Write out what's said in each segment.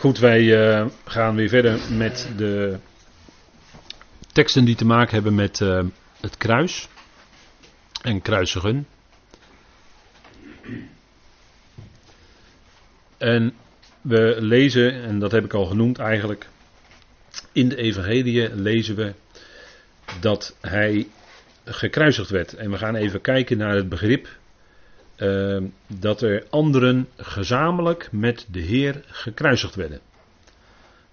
Goed, wij uh, gaan weer verder met de teksten die te maken hebben met uh, het kruis en kruisigen. En we lezen, en dat heb ik al genoemd eigenlijk, in de Evangelie lezen we dat hij gekruisigd werd. En we gaan even kijken naar het begrip uh, dat er anderen gezamenlijk met de Heer gekruisigd werden.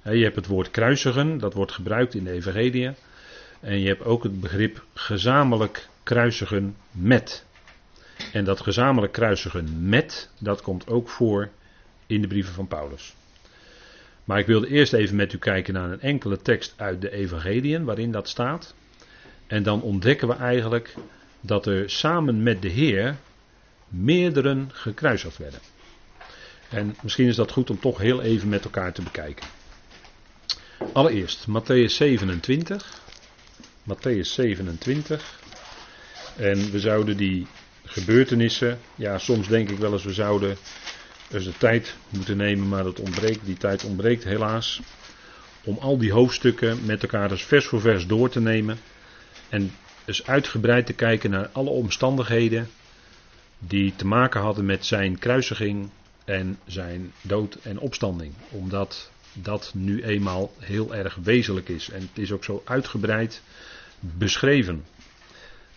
je hebt het woord kruisigen, dat wordt gebruikt in de Evangelie. En je hebt ook het begrip gezamenlijk kruisigen met. En dat gezamenlijk kruisigen met, dat komt ook voor in de brieven van Paulus. Maar ik wilde eerst even met u kijken naar een enkele tekst uit de Evangeliën waarin dat staat. En dan ontdekken we eigenlijk dat er samen met de Heer meerdere gekruisigd werden. En misschien is dat goed om toch heel even met elkaar te bekijken. Allereerst Matthäus 27. Matthäus 27. En we zouden die gebeurtenissen, ja soms denk ik wel eens we zouden de tijd moeten nemen, maar dat ontbreekt, die tijd ontbreekt helaas. Om al die hoofdstukken met elkaar dus vers voor vers door te nemen. En dus uitgebreid te kijken naar alle omstandigheden die te maken hadden met zijn kruisiging en zijn dood en opstanding. Omdat dat nu eenmaal heel erg wezenlijk is. En het is ook zo uitgebreid beschreven.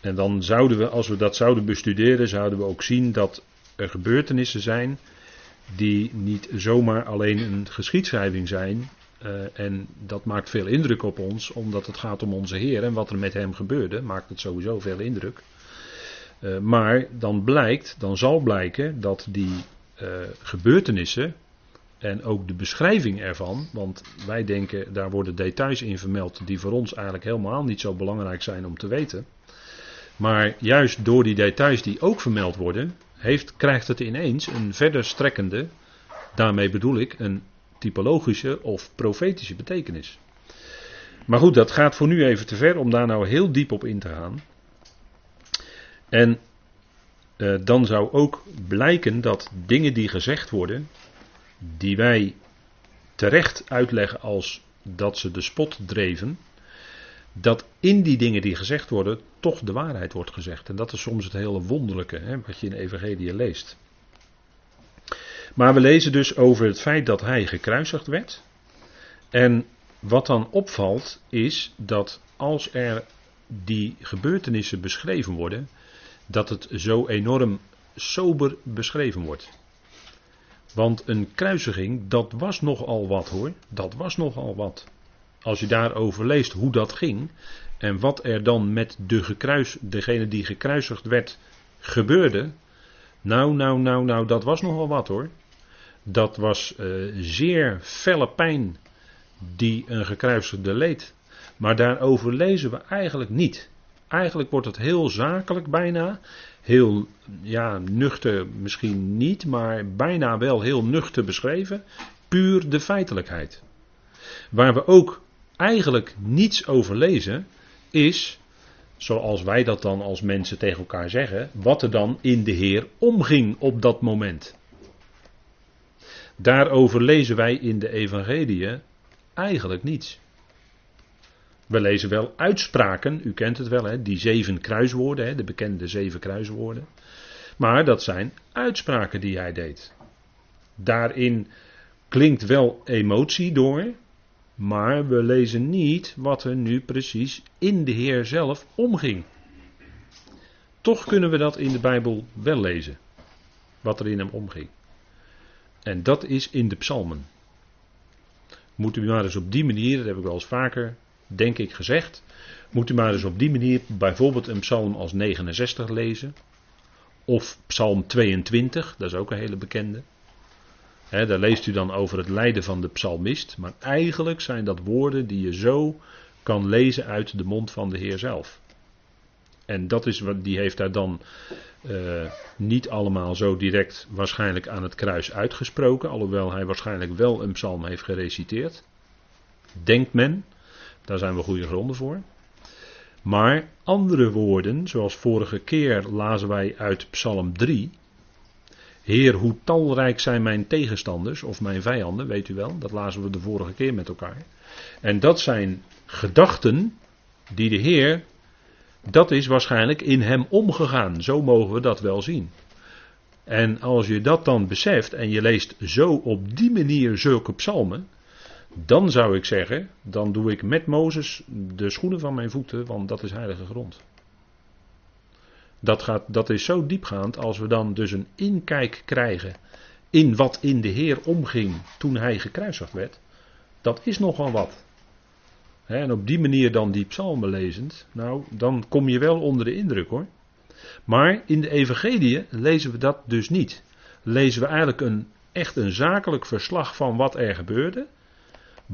En dan zouden we, als we dat zouden bestuderen, zouden we ook zien dat er gebeurtenissen zijn die niet zomaar alleen een geschiedschrijving zijn. Uh, en dat maakt veel indruk op ons, omdat het gaat om onze Heer en wat er met hem gebeurde, maakt het sowieso veel indruk. Uh, maar dan blijkt, dan zal blijken dat die uh, gebeurtenissen en ook de beschrijving ervan, want wij denken daar worden details in vermeld die voor ons eigenlijk helemaal niet zo belangrijk zijn om te weten. Maar juist door die details die ook vermeld worden, heeft, krijgt het ineens een verder strekkende, daarmee bedoel ik een typologische of profetische betekenis. Maar goed, dat gaat voor nu even te ver om daar nou heel diep op in te gaan. En uh, dan zou ook blijken dat dingen die gezegd worden, die wij terecht uitleggen als dat ze de spot dreven, dat in die dingen die gezegd worden toch de waarheid wordt gezegd. En dat is soms het hele wonderlijke hè, wat je in Evangelie leest. Maar we lezen dus over het feit dat hij gekruisigd werd. En wat dan opvalt is dat als er die gebeurtenissen beschreven worden, dat het zo enorm sober beschreven wordt. Want een kruisiging, dat was nogal wat hoor. Dat was nogal wat. Als je daarover leest hoe dat ging en wat er dan met de gekruis, degene die gekruisigd werd gebeurde. Nou, nou, nou, nou, dat was nogal wat hoor. Dat was uh, zeer felle pijn die een gekruisigde leed. Maar daarover lezen we eigenlijk niet. Eigenlijk wordt het heel zakelijk bijna. Heel ja, nuchter misschien niet, maar bijna wel heel nuchter beschreven. Puur de feitelijkheid. Waar we ook eigenlijk niets over lezen, is, zoals wij dat dan als mensen tegen elkaar zeggen, wat er dan in de Heer omging op dat moment. Daarover lezen wij in de Evangelie eigenlijk niets. We lezen wel uitspraken, u kent het wel, hè, die zeven kruiswoorden, hè, de bekende zeven kruiswoorden. Maar dat zijn uitspraken die hij deed. Daarin klinkt wel emotie door, maar we lezen niet wat er nu precies in de Heer zelf omging. Toch kunnen we dat in de Bijbel wel lezen, wat er in hem omging. En dat is in de psalmen. Moet u maar eens op die manier, dat heb ik wel eens vaker, denk ik, gezegd. Moet u maar eens op die manier bijvoorbeeld een psalm als 69 lezen. Of psalm 22, dat is ook een hele bekende. daar leest u dan over het lijden van de psalmist. Maar eigenlijk zijn dat woorden die je zo kan lezen uit de mond van de Heer zelf. En dat is wat, die heeft daar dan uh, niet allemaal zo direct waarschijnlijk aan het kruis uitgesproken, alhoewel hij waarschijnlijk wel een psalm heeft gereciteerd. Denkt men, daar zijn we goede gronden voor. Maar andere woorden, zoals vorige keer lazen wij uit Psalm 3, Heer, hoe talrijk zijn mijn tegenstanders of mijn vijanden, weet u wel, dat lazen we de vorige keer met elkaar. En dat zijn gedachten die de Heer, dat is waarschijnlijk in hem omgegaan. Zo mogen we dat wel zien. En als je dat dan beseft en je leest zo op die manier zulke psalmen, dan zou ik zeggen, dan doe ik met Mozes de schoenen van mijn voeten, want dat is heilige grond. Dat, gaat, dat is zo diepgaand als we dan dus een inkijk krijgen in wat in de Heer omging toen hij gekruisigd werd. Dat is nogal wat. En op die manier dan die psalmen lezend, nou, dan kom je wel onder de indruk hoor. Maar in de Evangelie lezen we dat dus niet. Lezen we eigenlijk een, echt een zakelijk verslag van wat er gebeurde.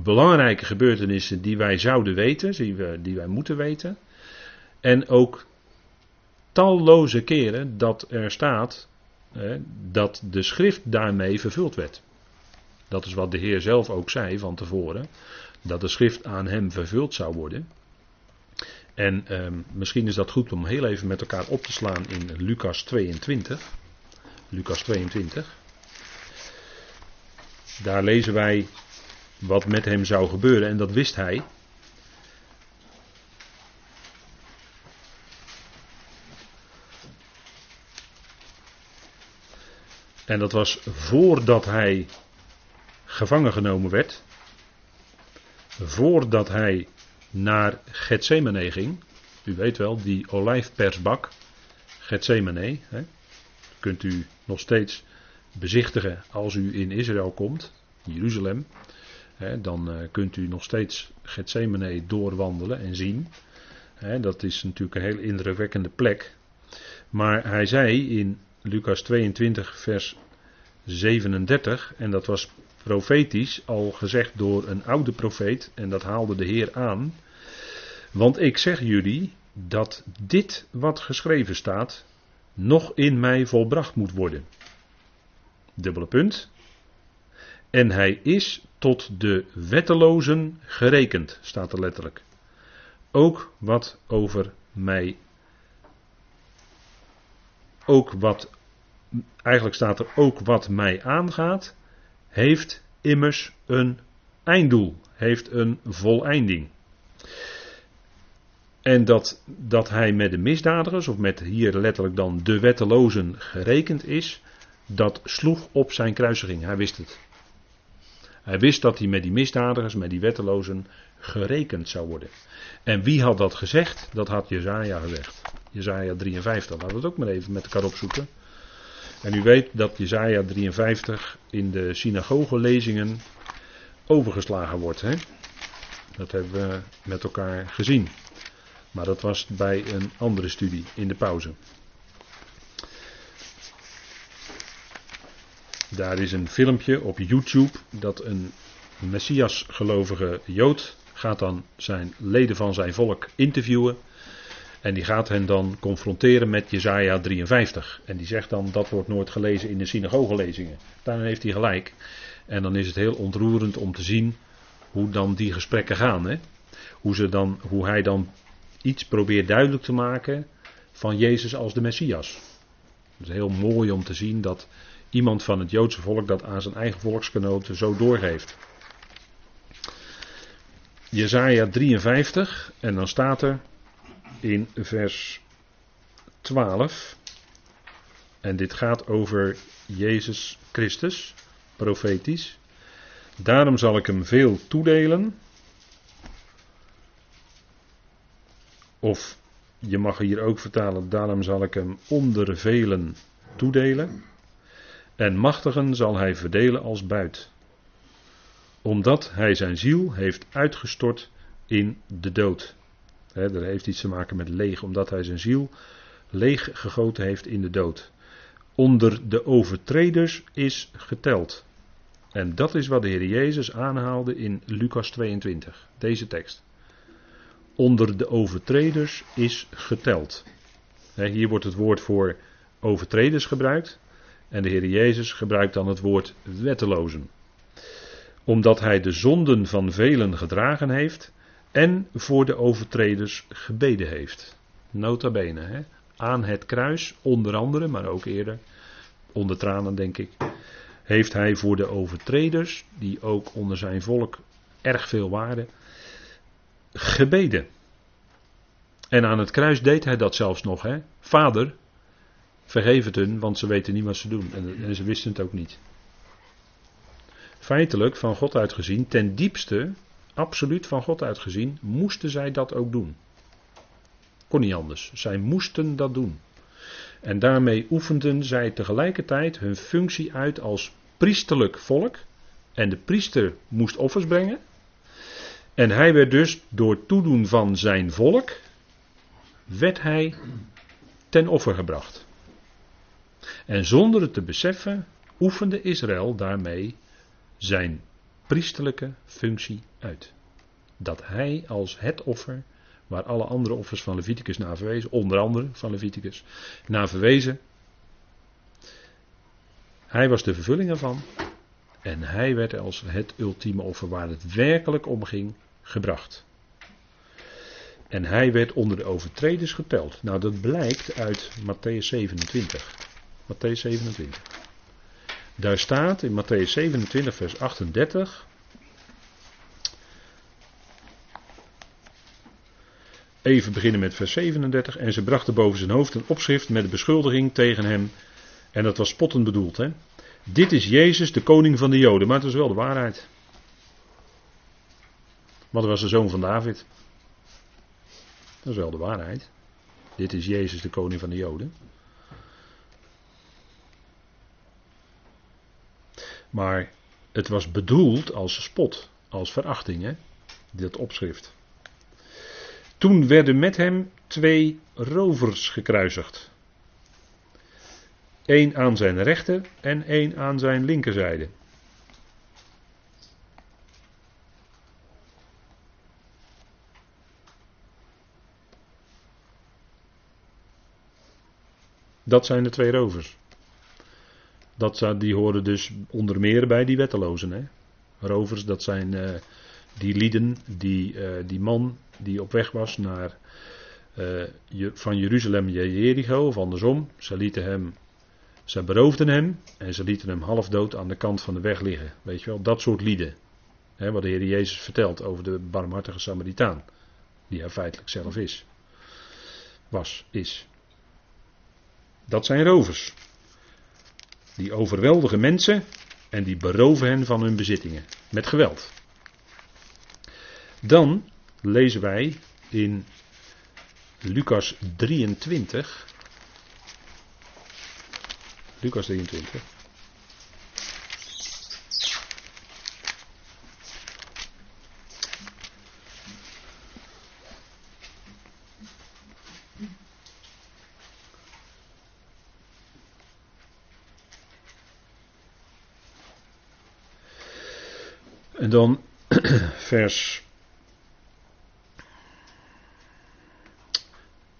Belangrijke gebeurtenissen die wij zouden weten, die, we, die wij moeten weten. En ook talloze keren dat er staat dat de schrift daarmee vervuld werd. Dat is wat de Heer zelf ook zei van tevoren, dat de schrift aan hem vervuld zou worden. En ehm, misschien is dat goed om heel even met elkaar op te slaan in Lucas 22. Lucas 22. Daar lezen wij wat met hem zou gebeuren en dat wist hij. En dat was voordat hij gevangen genomen werd. Voordat hij naar Gethsemane ging. U weet wel, die olijfpersbak. Gethsemane. Hè, kunt u nog steeds bezichtigen als u in Israël komt. Jeruzalem. Dan uh, kunt u nog steeds Gethsemane doorwandelen en zien. Dat is natuurlijk een heel indrukwekkende plek. Maar hij zei in Lucas 22, vers 37, en dat was profetisch al gezegd door een oude profeet, en dat haalde de Heer aan. Want ik zeg jullie dat dit wat geschreven staat nog in mij volbracht moet worden. Dubbele punt. En hij is tot de wettelozen gerekend, staat er letterlijk. Ook wat over mij. Ook wat. Eigenlijk staat er ook wat mij aangaat. Heeft immers een einddoel. Heeft een voleinding. En dat, dat hij met de misdadigers, of met hier letterlijk dan de wettelozen gerekend is, dat sloeg op zijn kruisiging. Hij wist het. Hij wist dat hij met die misdadigers, met die wettelozen gerekend zou worden. En wie had dat gezegd? Dat had Jezaja gezegd. Jezaja 53. Laten we het ook maar even met elkaar opzoeken. En u weet dat Jezaja 53 in de synagogelezingen overgeslagen wordt. Hè? Dat hebben we met elkaar gezien. Maar dat was bij een andere studie in de pauze. Daar is een filmpje op YouTube dat een Messias-gelovige Jood gaat dan zijn leden van zijn volk interviewen. En die gaat hen dan confronteren met Jezaja 53. En die zegt dan dat wordt nooit gelezen in de synagogelezingen. Daarin heeft hij gelijk. En dan is het heel ontroerend om te zien hoe dan die gesprekken gaan. Hè? Hoe, ze dan, hoe hij dan iets probeert duidelijk te maken van Jezus als de Messias. Het is heel mooi om te zien dat iemand van het Joodse volk dat aan zijn eigen volksgenoten zo doorgeeft. Jezaja 53 en dan staat er in vers 12 en dit gaat over Jezus Christus, profetisch. Daarom zal ik hem veel toedelen Of je mag hier ook vertalen, daarom zal ik hem onder velen toedelen. En machtigen zal hij verdelen als buit. Omdat hij zijn ziel heeft uitgestort in de dood. He, dat heeft iets te maken met leeg, omdat hij zijn ziel leeg gegoten heeft in de dood. Onder de overtreders is geteld. En dat is wat de Heer Jezus aanhaalde in Lucas 22, deze tekst onder de overtreders is geteld. Hier wordt het woord voor overtreders gebruikt. En de Heer Jezus gebruikt dan het woord wettelozen. Omdat hij de zonden van velen gedragen heeft en voor de overtreders gebeden heeft. Nota bene, hè? aan het kruis onder andere, maar ook eerder, onder tranen denk ik, heeft hij voor de overtreders, die ook onder zijn volk erg veel waren, gebeden. En aan het kruis deed hij dat zelfs nog. Hè? Vader, vergeef het hun, want ze weten niet wat ze doen. En, ze wisten het ook niet. Feitelijk, van God uitgezien, ten diepste, absoluut van God uitgezien, moesten zij dat ook doen. Kon niet anders. Zij moesten dat doen. En daarmee oefenden zij tegelijkertijd hun functie uit als priesterlijk volk. En de priester moest offers brengen. En hij werd dus door toedoen van zijn volk, werd hij ten offer gebracht. En zonder het te beseffen, oefende Israël daarmee zijn priesterlijke functie uit. Dat hij als het offer, waar alle andere offers van Leviticus naar verwezen, onder andere van Leviticus, naar verwezen, hij was de vervulling ervan. En hij werd als het ultieme offer waar het werkelijk om ging, gebracht. En hij werd onder de overtreders geteld. Nou, dat blijkt uit Matthäus 27. Matthäus 27. Daar staat in Matthäus 27, vers 38. Even beginnen met vers 37. En ze brachten boven zijn hoofd een opschrift met de beschuldiging tegen hem. En dat was spottend bedoeld, hè? Dit is Jezus, de koning van de Joden. Maar het was wel de waarheid. Want was de zoon van David. Dat is wel de waarheid. Dit is Jezus, de koning van de Joden. Maar het was bedoeld als spot, als verachting, hè? dat opschrift. Toen werden met hem twee rovers gekruisigd. Eén aan zijn rechter en één aan zijn linkerzijde. Dat zijn de twee rovers. Dat, die horen dus onder meer bij die wettelozen. Hè? Rovers, dat zijn uh, die lieden, die, uh, die man die op weg was naar, uh, van Jeruzalem naar Jericho, of andersom. Ze lieten hem, ze beroofden hem en ze lieten hem half dood aan de kant van de weg liggen. Weet je wel, dat soort lieden. Hè, wat de Heer Jezus vertelt over de barmhartige Samaritaan. Die hij feitelijk zelf is. Was, is. Dat zijn rovers. Die overweldigen mensen en die beroven hen van hun bezittingen. Met geweld. Dan lezen wij in Lucas 23. Lucas 23. En dan vers.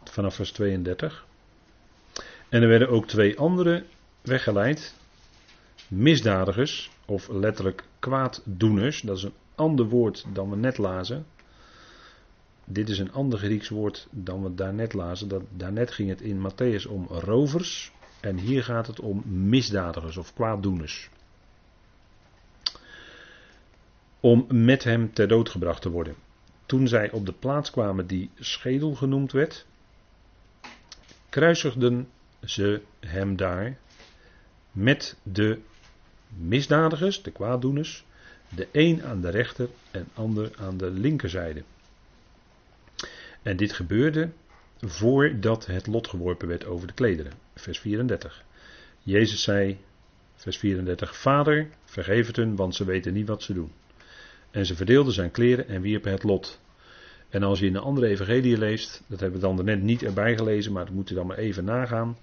Vanaf vers 32. En er werden ook twee andere weggeleid. Misdadigers, of letterlijk kwaaddoeners. Dat is een ander woord dan we net lazen. Dit is een ander Grieks woord dan we daarnet lazen. Dat, daarnet ging het in Matthäus om rovers. En hier gaat het om misdadigers of kwaaddoeners om met hem ter dood gebracht te worden. Toen zij op de plaats kwamen die schedel genoemd werd, kruisigden ze hem daar met de misdadigers, de kwaaddoeners, de een aan de rechter en ander aan de linkerzijde. En dit gebeurde voordat het lot geworpen werd over de klederen. Vers 34. Jezus zei, vers 34, Vader, vergeef het hun, want ze weten niet wat ze doen. En ze verdeelden zijn kleren en wierpen het lot. En als je in de andere evangelie leest, dat hebben we dan net niet erbij gelezen, maar dat moet u dan maar even nagaan.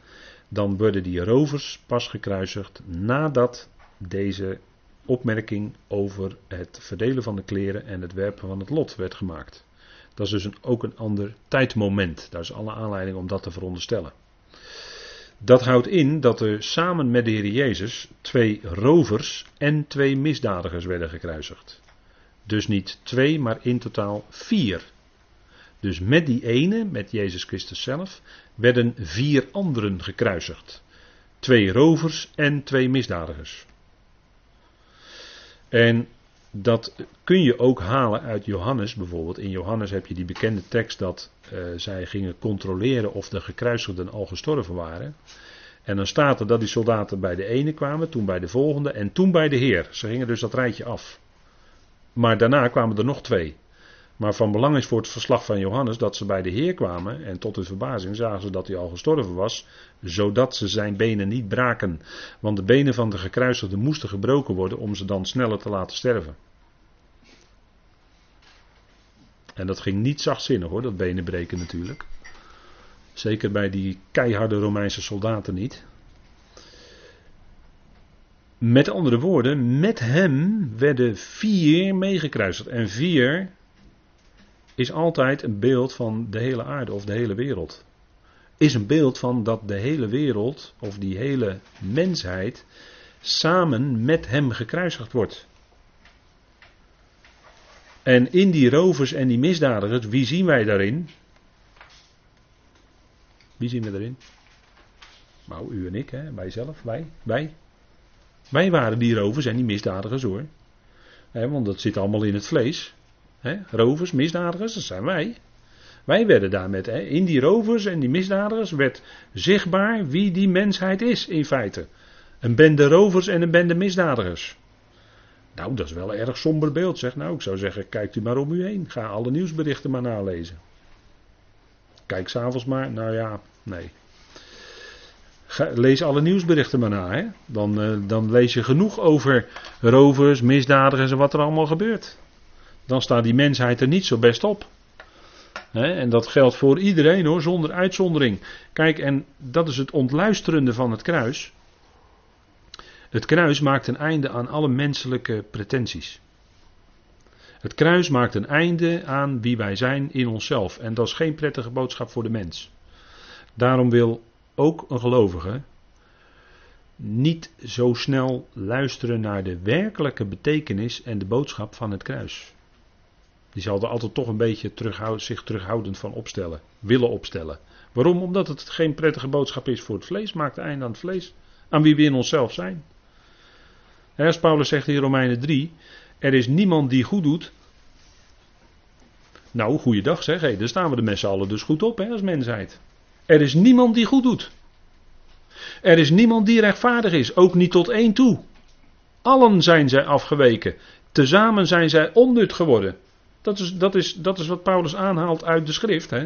Dan worden die rovers pas gekruisigd nadat deze opmerking over het verdelen van de kleren en het werpen van het lot werd gemaakt. Dat is dus een, ook een ander tijdmoment. Daar is alle aanleiding om dat te veronderstellen. Dat houdt in dat er samen met de Heer Jezus twee rovers en twee misdadigers werden gekruisigd. Dus niet twee, maar in totaal vier. Dus met die ene, met Jezus Christus zelf, werden vier anderen gekruisigd. twee rovers en twee misdadigers. En dat kun je ook halen uit Johannes bijvoorbeeld. In Johannes heb je die bekende tekst dat uh, zij gingen controleren of de gekruisigden al gestorven waren. En dan staat er dat die soldaten bij de ene kwamen, toen bij de volgende en toen bij de Heer. Ze gingen dus dat rijtje af. Maar daarna kwamen er nog twee. Maar van belang is voor het verslag van Johannes dat ze bij de Heer kwamen en tot hun verbazing zagen ze dat hij al gestorven was, zodat ze zijn benen niet braken. Want de benen van de gekruisigde moesten gebroken worden om ze dan sneller te laten sterven. En dat ging niet zachtzinnig hoor, dat benen breken natuurlijk. Zeker bij die keiharde Romeinse soldaten niet. Met andere woorden, met hem werden vier meegekruisigd. En vier is altijd een beeld van de hele aarde of de hele wereld. Is een beeld van dat de hele wereld of die hele mensheid samen met hem gekruisigd wordt. En in die rovers en die misdadigers, wie zien wij daarin? Wie zien we daarin? Nou, u en ik, hè? wij zelf, wij, wij. Wij waren die rovers en die misdadigers hoor. want dat zit allemaal in het vlees. rovers, misdadigers, dat zijn wij. Wij werden daarmee, in die rovers en die misdadigers werd zichtbaar wie die mensheid is in feite. Een bende rovers en een bende misdadigers. Nou, dat is wel een erg somber beeld, zeg. Nou, ik zou zeggen, kijkt u maar om u heen. Ga alle nieuwsberichten maar nalezen. Kijk s'avonds maar, nou ja, nee. Lees alle nieuwsberichten maar na, hè. Dan, uh, dan lees je genoeg over rovers, misdadigers en wat er allemaal gebeurt. Dan staat die mensheid er niet zo best op. en dat geldt voor iedereen hoor, zonder uitzondering. Kijk, en dat is het ontluisterende van het kruis. Het kruis maakt een einde aan alle menselijke pretenties. Het kruis maakt een einde aan wie wij zijn in onszelf. En dat is geen prettige boodschap voor de mens. Daarom wil ook een gelovige niet zo snel luisteren naar de werkelijke betekenis en de boodschap van het kruis. Die zal er altijd toch een beetje terughoud, zich terughoudend van opstellen, willen opstellen. Waarom? Omdat het geen prettige boodschap is voor het vlees, maakt een einde aan het vlees, aan wie we in onszelf zijn. Als Paulus zegt in Romeinen 3, er is niemand die goed doet. Nou, goeiedag zeg, daar staan we de met z'n allen dus goed op hè, als mensheid. Er is niemand die goed doet. Er is niemand die rechtvaardig is, ook niet tot één toe. Allen zijn zij afgeweken. Tezamen zijn zij onnut geworden. Dat is, dat is, dat is wat Paulus aanhaalt uit de schrift. Hè?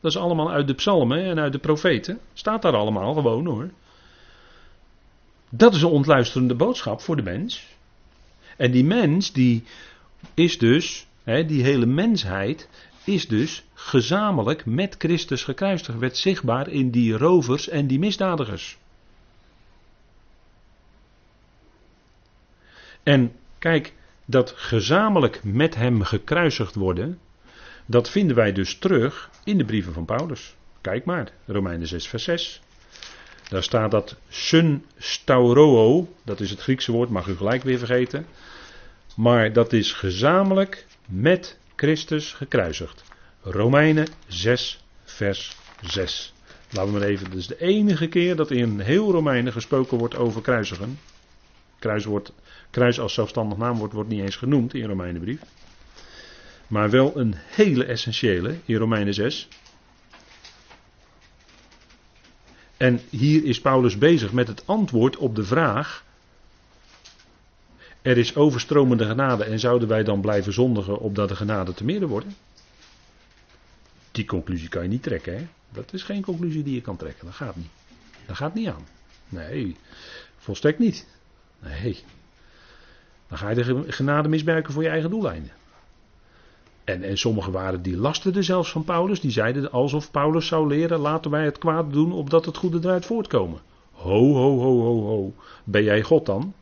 Dat is allemaal uit de psalmen en uit de profeten. Staat daar allemaal gewoon hoor. Dat is een ontluisterende boodschap voor de mens. En die mens, die is dus, hè, die hele mensheid, is dus gezamenlijk met Christus gekruisigd. Werd zichtbaar in die rovers en die misdadigers. En kijk, dat gezamenlijk met hem gekruisigd worden, dat vinden wij dus terug in de brieven van Paulus. Kijk maar, Romeinen 6, vers 6. Daar staat dat sun stauroo, dat is het Griekse woord, mag u gelijk weer vergeten. Maar dat is gezamenlijk met Christus gekruisigd. Romeinen 6, vers 6. Laten we maar even, dat is de enige keer dat in heel Romeinen gesproken wordt over kruisigen. Kruis, wordt, kruis als zelfstandig naamwoord wordt niet eens genoemd in Romeinenbrief. Maar wel een hele essentiële in Romeinen 6. En hier is Paulus bezig met het antwoord op de vraag. Er is overstromende genade en zouden wij dan blijven zondigen opdat de genade te meerder worden? Die conclusie kan je niet trekken, hè? Dat is geen conclusie die je kan trekken. Dat gaat niet. Dat gaat niet aan. Nee, volstrekt niet. Nee. Dan ga je de genade misbruiken voor je eigen doeleinden. En, en sommigen waren die lasterden zelfs van Paulus. Die zeiden alsof Paulus zou leren: laten wij het kwaad doen opdat het goede eruit voortkomen. Ho, ho, ho, ho, ho. Ben jij God dan?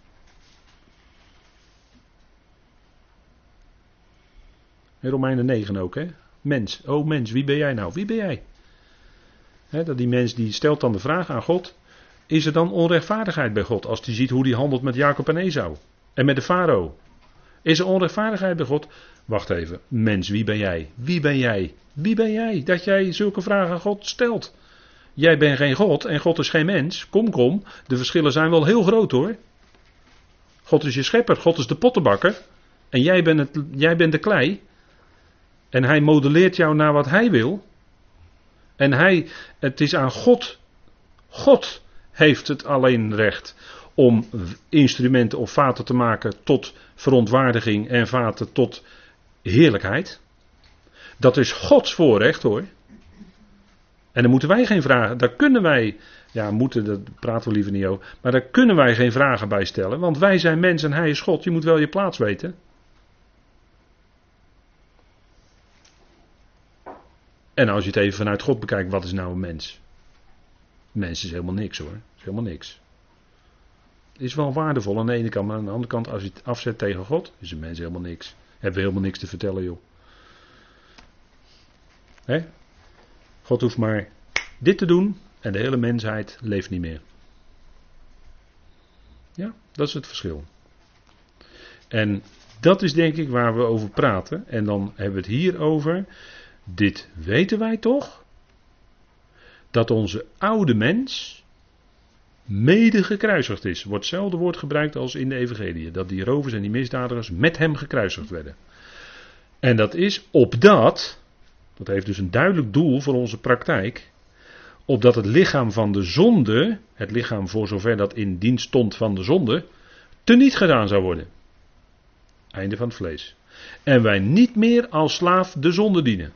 In Romeinen 9 ook, hè? Mens. Oh mens, wie ben jij nou? Wie ben jij? dat die mens die stelt dan de vraag aan God: is er dan onrechtvaardigheid bij God als hij ziet hoe hij handelt met Jacob en Esau en met de farao? Is er onrechtvaardigheid bij God? Wacht even, mens, wie ben jij? Wie ben jij? Wie ben jij dat jij zulke vragen aan God stelt? Jij bent geen God en God is geen mens. Kom, kom. De verschillen zijn wel heel groot hoor. God is je schepper, God is de pottenbakker. En jij bent, het, jij bent de klei. En hij modelleert jou naar wat hij wil. En hij, het is aan God. God heeft het alleen recht om instrumenten of vaten te maken tot verontwaardiging en vaten tot heerlijkheid. Dat is Gods voorrecht hoor. En daar moeten wij geen vragen, daar kunnen wij, ja moeten, daar praten we liever niet over, maar daar kunnen wij geen vragen bij stellen, want wij zijn mens en hij is God, je moet wel je plaats weten. En als je het even vanuit God bekijkt, wat is nou een mens? Een mens is helemaal niks hoor, is helemaal niks. Is wel waardevol aan de ene kant, maar aan de andere kant, als je het afzet tegen God, is een mens helemaal niks. Hebben we helemaal niks te vertellen joh. Hè? God hoeft maar dit te doen en de hele mensheid leeft niet meer. Ja, dat is het verschil. En dat is denk ik waar we over praten. En dan hebben we het hier over. Dit weten wij toch? Dat onze oude mens mede gekruisigd is. Wordt hetzelfde woord gebruikt als in de Evangelie. Dat die rovers en die misdadigers met hem gekruisigd werden. En dat is opdat dat heeft dus een duidelijk doel voor onze praktijk. Opdat het lichaam van de zonde, het lichaam voor zover dat in dienst stond van de zonde, teniet gedaan zou worden. Einde van het vlees. En wij niet meer als slaaf de zonde dienen.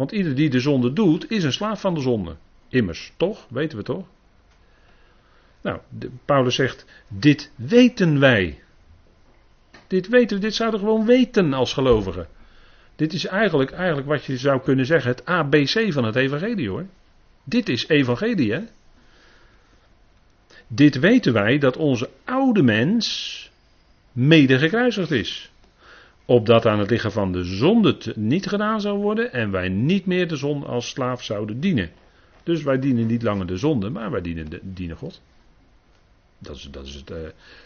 Want ieder die de zonde doet, is een slaaf van de zonde. Immers, toch? Weten we toch? Nou, Paulus zegt: Dit weten wij. Dit weten we, dit zouden we gewoon weten als gelovigen. Dit is eigenlijk, eigenlijk wat je zou kunnen zeggen, het ABC van het evangelie hoor. Dit is evangelie hè. Dit weten wij dat onze oude mens mede gekruisigd is. Opdat aan het lichaam van de zonde niet gedaan zou worden en wij niet meer de zonde als slaaf zouden dienen. Dus wij dienen niet langer de zonde, maar wij dienen, de, God. Dat is, dat, is het, uh,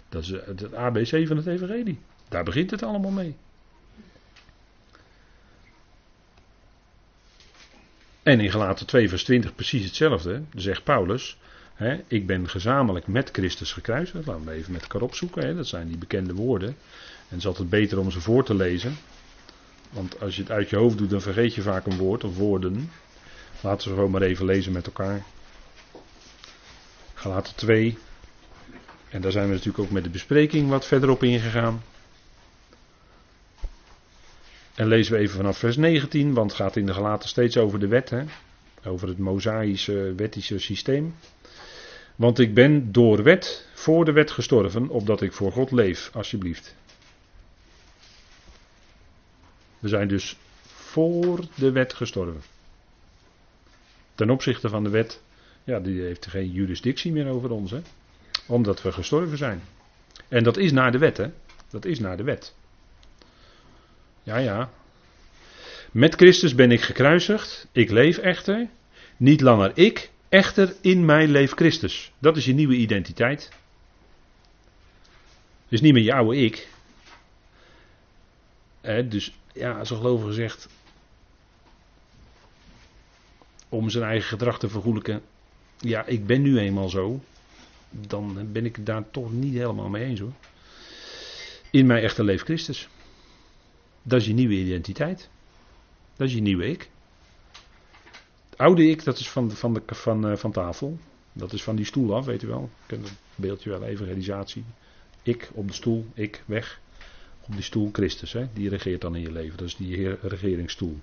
dat is het ABC van het evangelie. Daar begint het allemaal mee. En in Galaten 2 vers 20 precies hetzelfde. Zegt Paulus, hè, ik ben gezamenlijk met Christus gekruisigd. Laten we even met elkaar opzoeken. Hè, dat zijn die bekende woorden. En het is altijd beter om ze voor te lezen. Want als je het uit je hoofd doet, dan vergeet je vaak een woord of woorden. Laten we gewoon maar even lezen met elkaar. Galaten 2. En daar zijn we natuurlijk ook met de bespreking wat verder op ingegaan. En lezen we even vanaf vers 19, want het gaat in de gelaten steeds over de wet, hè? over het mosaïsche wettische systeem. Want ik ben door wet voor de wet gestorven, opdat ik voor God leef, alsjeblieft. We zijn dus voor de wet gestorven. Ten opzichte van de wet, ja, die heeft geen jurisdictie meer over ons, hè? omdat we gestorven zijn. En dat is naar de wet, hè? Dat is naar de wet. Ja, ja. Met Christus ben ik gekruisigd. Ik leef echter. Niet langer ik, echter in mij leeft Christus. Dat is je nieuwe identiteit. Dus niet meer je oude ik. dus ja, als een gelovige zegt. Om zijn eigen gedrag te vergoelijken. Ja, ik ben nu eenmaal zo. Dan ben ik daar toch niet helemaal mee eens hoor. In mij echter leeft Christus. Dat is je nieuwe identiteit. Dat is je nieuwe ik. Het oude ik, dat is van, van, de, van, uh, van tafel. Dat is van die stoel af, weet u wel. Ik ken het beeldje wel even, realisatie. Ik op de stoel, ik weg. Op die stoel Christus, hè? die regeert dan in je leven. Dat is die regeringsstoel.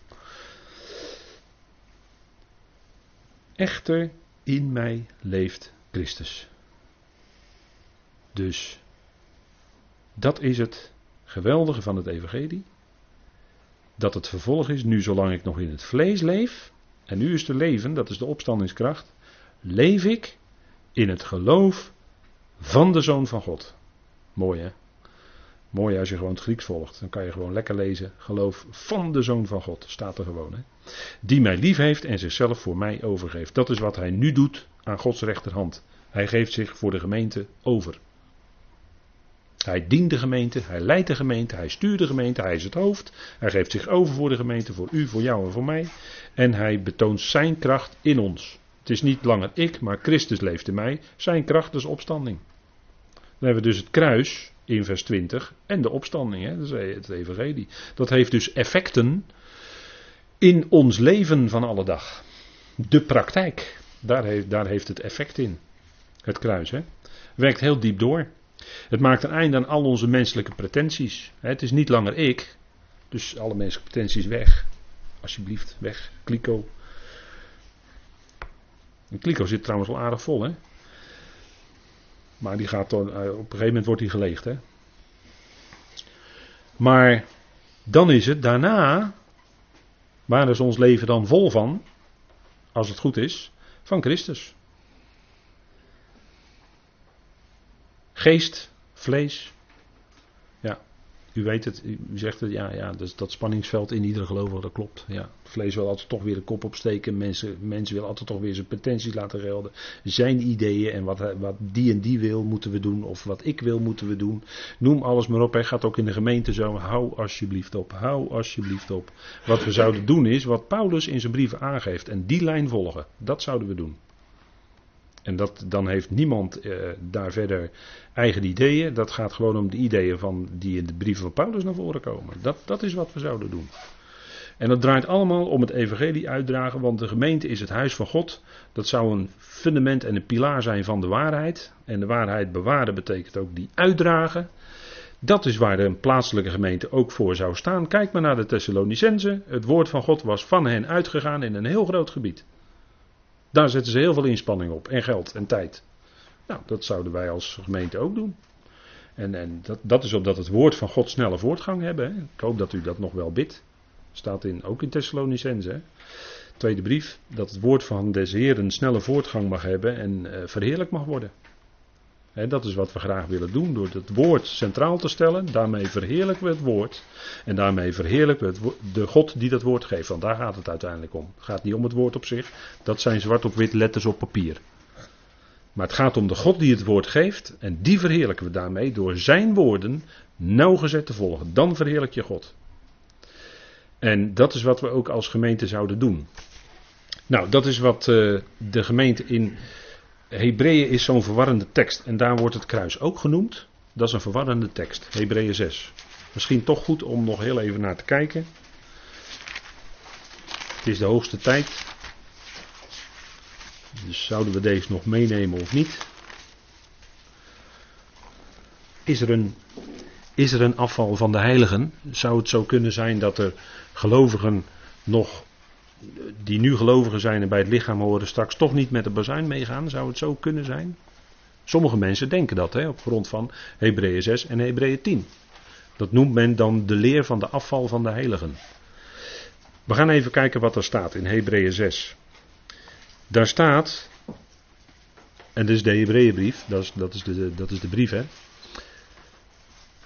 Echter in mij leeft Christus. Dus dat is het geweldige van het evangelie dat het vervolg is, nu zolang ik nog in het vlees leef, en nu is te leven, dat is de opstandingskracht, leef ik in het geloof van de Zoon van God. Mooi hè? Mooi als je gewoon het Grieks volgt. Dan kan je gewoon lekker lezen. Geloof van de Zoon van God. Staat er gewoon. Hè? Die mij lief heeft en zichzelf voor mij overgeeft. Dat is wat hij nu doet aan Gods rechterhand. Hij geeft zich voor de gemeente over. Hij dient de gemeente, hij leidt de gemeente, hij stuurt de gemeente, hij is het hoofd. Hij geeft zich over voor de gemeente, voor u, voor jou en voor mij. En hij betoont zijn kracht in ons. Het is niet langer ik, maar Christus leeft in mij. Zijn kracht is opstanding. Dan hebben we dus het kruis in vers 20 en de opstanding. Hè? Dat het evangelie. Dat heeft dus effecten in ons leven van alle dag. De praktijk, daar heeft, daar heeft het effect in. Het kruis, hè. Werkt heel diep door. Het maakt een einde aan al onze menselijke pretenties. Het is niet langer ik, dus alle menselijke pretenties weg. Alsjeblieft, weg. Kliko. Kliko zit trouwens wel aardig vol, hè. Maar die gaat dan, eh, op een gegeven moment wordt hij geleegd, hè. Maar dan is het daarna, waar is ons leven dan vol van, als het goed is, van Christus. Geest, vlees. U weet het, u zegt het, ja, ja dus dat spanningsveld in iedere gelovige, dat klopt. Ja, vlees wil altijd toch weer de kop opsteken. Mensen, mensen willen altijd toch weer zijn potenties laten gelden. Zijn ideeën en wat, wat die en die wil, moeten we doen. Of wat ik wil, moeten we doen. Noem alles maar op. Hij gaat ook in de gemeente zo. Hou alsjeblieft op. Hou alsjeblieft op. Wat we zouden doen is wat Paulus in zijn brieven aangeeft. En die lijn volgen. Dat zouden we doen. En dat, dan heeft niemand eh, daar verder eigen ideeën. Dat gaat gewoon om de ideeën van, die in de brieven van Paulus naar voren komen. Dat, dat is wat we zouden doen. En dat draait allemaal om het evangelie uitdragen, want de gemeente is het huis van God. Dat zou een fundament en een pilaar zijn van de waarheid. En de waarheid bewaren betekent ook die uitdragen. Dat is waar de plaatselijke gemeente ook voor zou staan. Kijk maar naar de Thessalonicenzen. Het woord van God was van hen uitgegaan in een heel groot gebied. Daar zetten ze heel veel inspanning op. En geld en tijd. Nou, dat zouden wij als gemeente ook doen. En, en dat, dat is omdat het woord van God snelle voortgang hebben. Hè. Ik hoop dat u dat nog wel bidt. Staat in, ook in Thessalonicense. Tweede brief. Dat het woord van des Heeren snelle voortgang mag hebben en uh, verheerlijk mag worden dat is wat we graag willen doen door het woord centraal te stellen. Daarmee verheerlijken we het woord. En daarmee verheerlijken we de God die dat woord geeft. Want daar gaat het uiteindelijk om. Het gaat niet om het woord op zich. Dat zijn zwart op wit letters op papier. Maar het gaat om de God die het woord geeft. En die verheerlijken we daarmee door zijn woorden nauwgezet te volgen. Dan verheerlijk je God. En dat is wat we ook als gemeente zouden doen. Nou, dat is wat uh, de gemeente in Hebreeën is zo'n verwarrende tekst. En daar wordt het kruis ook genoemd. Dat is een verwarrende tekst. Hebreeën 6. Misschien toch goed om nog heel even naar te kijken. Het is de hoogste tijd. Dus zouden we deze nog meenemen of niet? Is er een, is er een afval van de heiligen? Zou het zo kunnen zijn dat er gelovigen nog die nu gelovigen zijn en bij het lichaam horen straks toch niet met de bazuin meegaan? Zou het zo kunnen zijn? Sommige mensen denken dat hè, op grond van Hebreeën 6 en Hebreeën 10. Dat noemt men dan de leer van de afval van de heiligen. We gaan even kijken wat er staat in Hebreeën 6. Daar staat, en dit is de Hebreeënbrief, dat is, dat, is de, dat is de brief hè.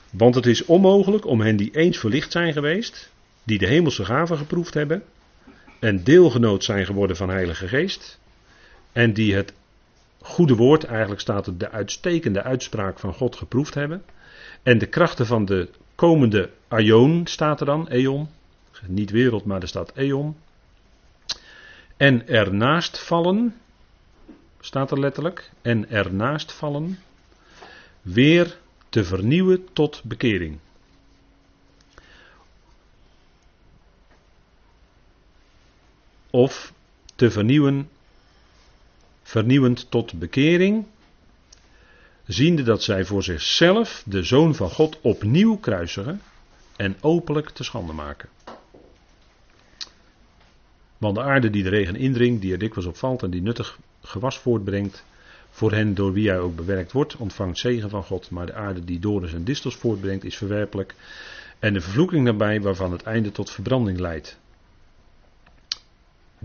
Want het is onmogelijk om hen die eens verlicht zijn geweest, die de hemelse gaven geproefd hebben, en deelgenoot zijn geworden van Heilige Geest. En die het goede woord, eigenlijk staat het de uitstekende uitspraak van God geproefd hebben. En de krachten van de komende aion staat er dan, eon. Niet wereld, maar er staat eon. En ernaast vallen, staat er letterlijk. En ernaast vallen, weer te vernieuwen tot bekering. Of te vernieuwen, vernieuwend tot bekering, ziende dat zij voor zichzelf de Zoon van God opnieuw kruisigen en openlijk te schande maken. Want de aarde die de regen indringt, die er dikwijls op valt en die nuttig gewas voortbrengt, voor hen door wie hij ook bewerkt wordt, ontvangt zegen van God. Maar de aarde die dorens en distels voortbrengt, is verwerpelijk. En de vervloeking daarbij, waarvan het einde tot verbranding leidt.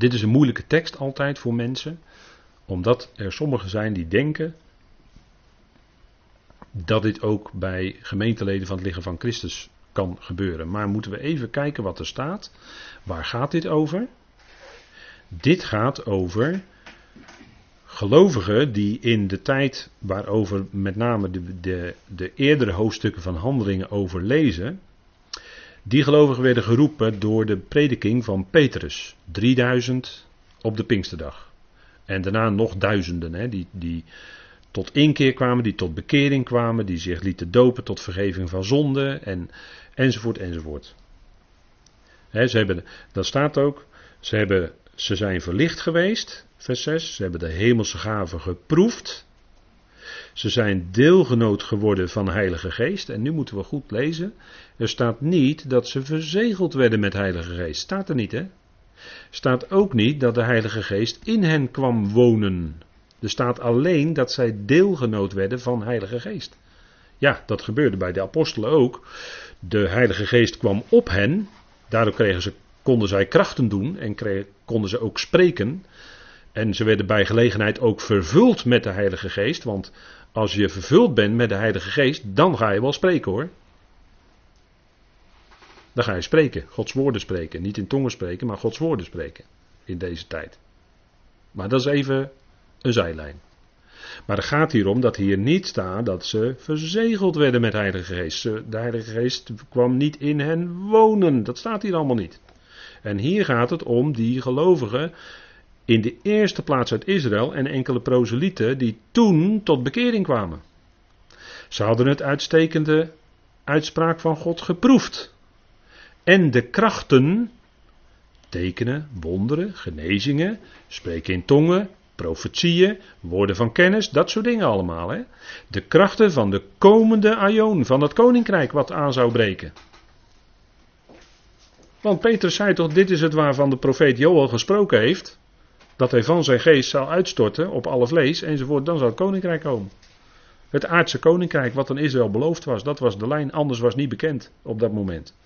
Dit is een moeilijke tekst altijd voor mensen, omdat er sommigen zijn die denken dat dit ook bij gemeenteleden van het lichaam van Christus kan gebeuren. Maar moeten we even kijken wat er staat. Waar gaat dit over? Dit gaat over gelovigen die in de tijd waarover met name de, de, de eerdere hoofdstukken van handelingen over lezen, die gelovigen werden geroepen door de prediking van Petrus. 3000 op de Pinksterdag. En daarna nog duizenden, hè, die, die tot inkeer kwamen, die tot bekering kwamen, die zich lieten dopen tot vergeving van zonde, en, enzovoort, enzovoort. Hè, ze hebben, dat staat ook, ze, hebben, ze zijn verlicht geweest, vers 6, ze hebben de hemelse gaven geproefd, ze zijn deelgenoot geworden van de Heilige Geest. En nu moeten we goed lezen. Er staat niet dat ze verzegeld werden met Heilige Geest. Staat er niet, hè? Staat ook niet dat de Heilige Geest in hen kwam wonen. Er staat alleen dat zij deelgenoot werden van Heilige Geest. Ja, dat gebeurde bij de apostelen ook. De Heilige Geest kwam op hen. Daardoor kregen ze, konden zij krachten doen en kregen, konden ze ook spreken. En ze werden bij gelegenheid ook vervuld met de Heilige Geest. Want als je vervuld bent met de Heilige Geest, dan ga je wel spreken hoor. Dan ga je spreken, Gods woorden spreken. Niet in tongen spreken, maar Gods woorden spreken. In deze tijd. Maar dat is even een zijlijn. Maar het gaat hier om dat hier niet staat dat ze verzegeld werden met de Heilige Geest. De Heilige Geest kwam niet in hen wonen. Dat staat hier allemaal niet. En hier gaat het om die gelovigen in de eerste plaats uit Israël en enkele proselieten die toen tot bekering kwamen. Ze hadden het uitstekende uitspraak van God geproefd. En de krachten, tekenen, wonderen, genezingen, spreken in tongen, profetieën, woorden van kennis, dat soort dingen allemaal. Hè? De krachten van de komende aion, van het koninkrijk wat aan zou breken. Want Petrus zei toch, dit is het waarvan de profeet Joel gesproken heeft dat hij van zijn geest zou uitstorten op alle vlees enzovoort, dan zou het koninkrijk komen. Het aardse koninkrijk wat aan Israël beloofd was, dat was de lijn, anders was niet bekend op dat moment.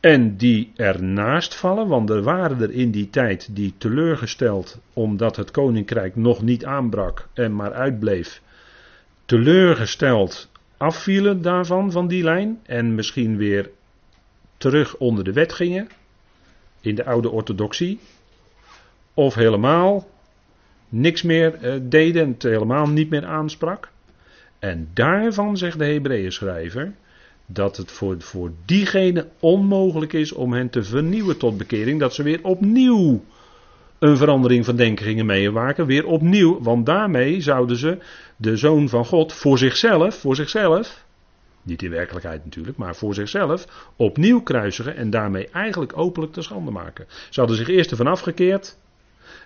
En die ernaast vallen, want er waren er in die tijd die teleurgesteld, omdat het koninkrijk nog niet aanbrak en maar uitbleef, teleurgesteld afvielen daarvan, van die lijn, en misschien weer terug onder de wet gingen, in de oude orthodoxie, of helemaal niks meer uh, deden en het helemaal niet meer aansprak. En daarvan zegt de Hebreeën schrijver dat het voor, voor diegene onmogelijk is om hen te vernieuwen tot bekering, dat ze weer opnieuw een verandering van denken gingen meewaken, weer opnieuw, want daarmee zouden ze de zoon van God voor zichzelf, voor zichzelf, niet in werkelijkheid natuurlijk, maar voor zichzelf, opnieuw kruisigen en daarmee eigenlijk openlijk te schande maken. Ze hadden zich eerst ervan afgekeerd,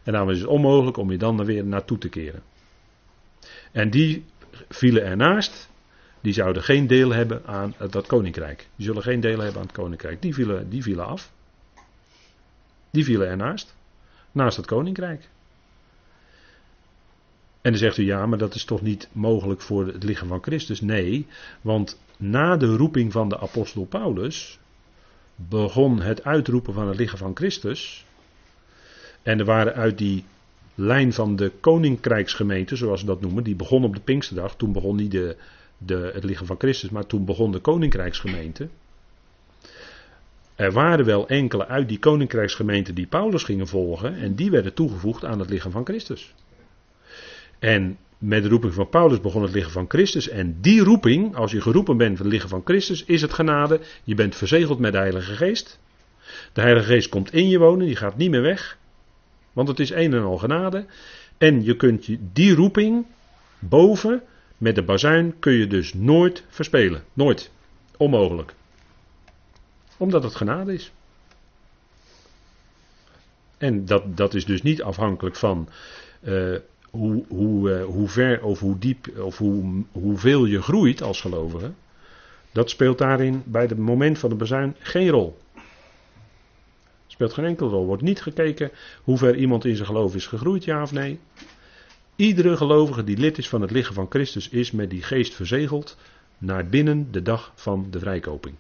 en daarom is het onmogelijk om je dan weer naartoe te keren. En die vielen ernaast. Die zouden geen deel hebben aan dat koninkrijk. Die zullen geen deel hebben aan het koninkrijk. Die vielen, die vielen af. Die vielen ernaast. Naast het koninkrijk. En dan zegt u ja, maar dat is toch niet mogelijk voor het lichaam van Christus? Nee, want na de roeping van de apostel Paulus begon het uitroepen van het lichaam van Christus en er waren uit die lijn van de koninkrijksgemeente, zoals ze dat noemen, die begon op de Pinksterdag. Toen begon niet de, de, het lichaam van Christus, maar toen begon de koninkrijksgemeente. Er waren wel enkele uit die koninkrijksgemeente die Paulus gingen volgen en die werden toegevoegd aan het lichaam van Christus. En met de roeping van Paulus begon het lichaam van Christus. En die roeping, als je geroepen bent van het lichaam van Christus, is het genade. Je bent verzegeld met de Heilige Geest. De Heilige Geest komt in je wonen, die gaat niet meer weg. Want het is een en al genade. En je kunt die roeping boven met de bazuin kun je dus nooit verspelen. Nooit. Onmogelijk. Omdat het genade is. En dat, dat is dus niet afhankelijk van uh, hoe, hoe, uh, hoe ver of hoe diep of hoe, hoeveel je groeit als gelovige. Dat speelt daarin bij het moment van de bazuin geen rol. Speelt geen enkele rol. Wordt niet gekeken hoe ver iemand in zijn geloof is gegroeid, ja of nee. Iedere gelovige die lid is van het lichaam van Christus is met die geest verzegeld naar binnen de dag van de vrijkoping.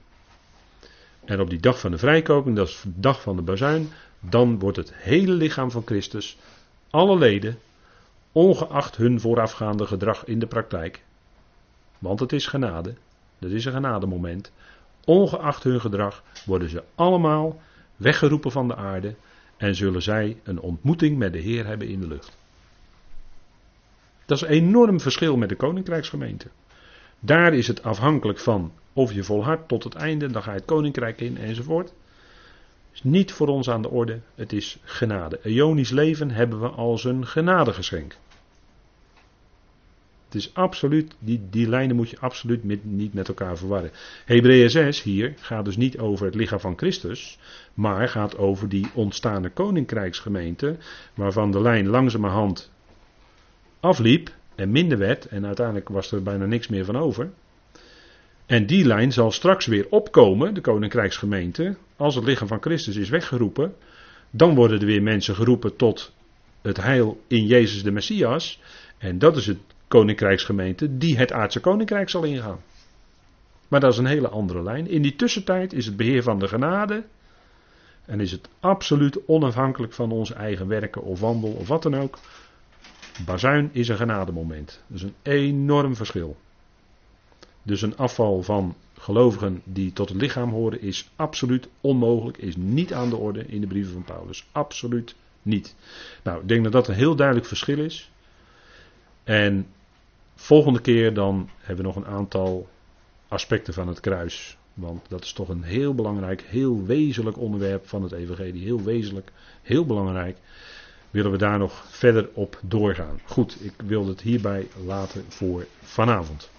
En op die dag van de vrijkoping, dat is de dag van de bazuin, dan wordt het hele lichaam van Christus, alle leden, ongeacht hun voorafgaande gedrag in de praktijk, want het is genade, dat is een genademoment, ongeacht hun gedrag worden ze allemaal weggeroepen van de aarde en zullen zij een ontmoeting met de Heer hebben in de lucht. Dat is een enorm verschil met de koninkrijksgemeente. Daar is het afhankelijk van of je volhardt tot het einde, dan ga je het koninkrijk in enzovoort. Is niet voor ons aan de orde, het is genade. Ionisch leven hebben we als een genadegeschenk. Het is absoluut, die, die lijnen moet je absoluut met, niet met elkaar verwarren. Hebreeën 6 hier gaat dus niet over het lichaam van Christus, maar gaat over die ontstaande koninkrijksgemeente, waarvan de lijn langzamerhand afliep en minder werd en uiteindelijk was er bijna niks meer van over. En die lijn zal straks weer opkomen, de koninkrijksgemeente, als het lichaam van Christus is weggeroepen. Dan worden er weer mensen geroepen tot het heil in Jezus de Messias. En dat is het koninkrijksgemeente die het aardse koninkrijk zal ingaan. Maar dat is een hele andere lijn. In die tussentijd is het beheer van de genade. En is het absoluut onafhankelijk van onze eigen werken of wandel of wat dan ook. Bazuin is een genademoment. Dat is een enorm verschil. Dus een afval van gelovigen die tot het lichaam horen is absoluut onmogelijk, is niet aan de orde in de brieven van Paulus. Absoluut niet. Nou, ik denk dat dat een heel duidelijk verschil is. En volgende keer dan hebben we nog een aantal aspecten van het kruis. Want dat is toch een heel belangrijk, heel wezenlijk onderwerp van het Evangelie. Heel wezenlijk, heel belangrijk. Willen we daar nog verder op doorgaan? Goed, ik wil het hierbij laten voor vanavond.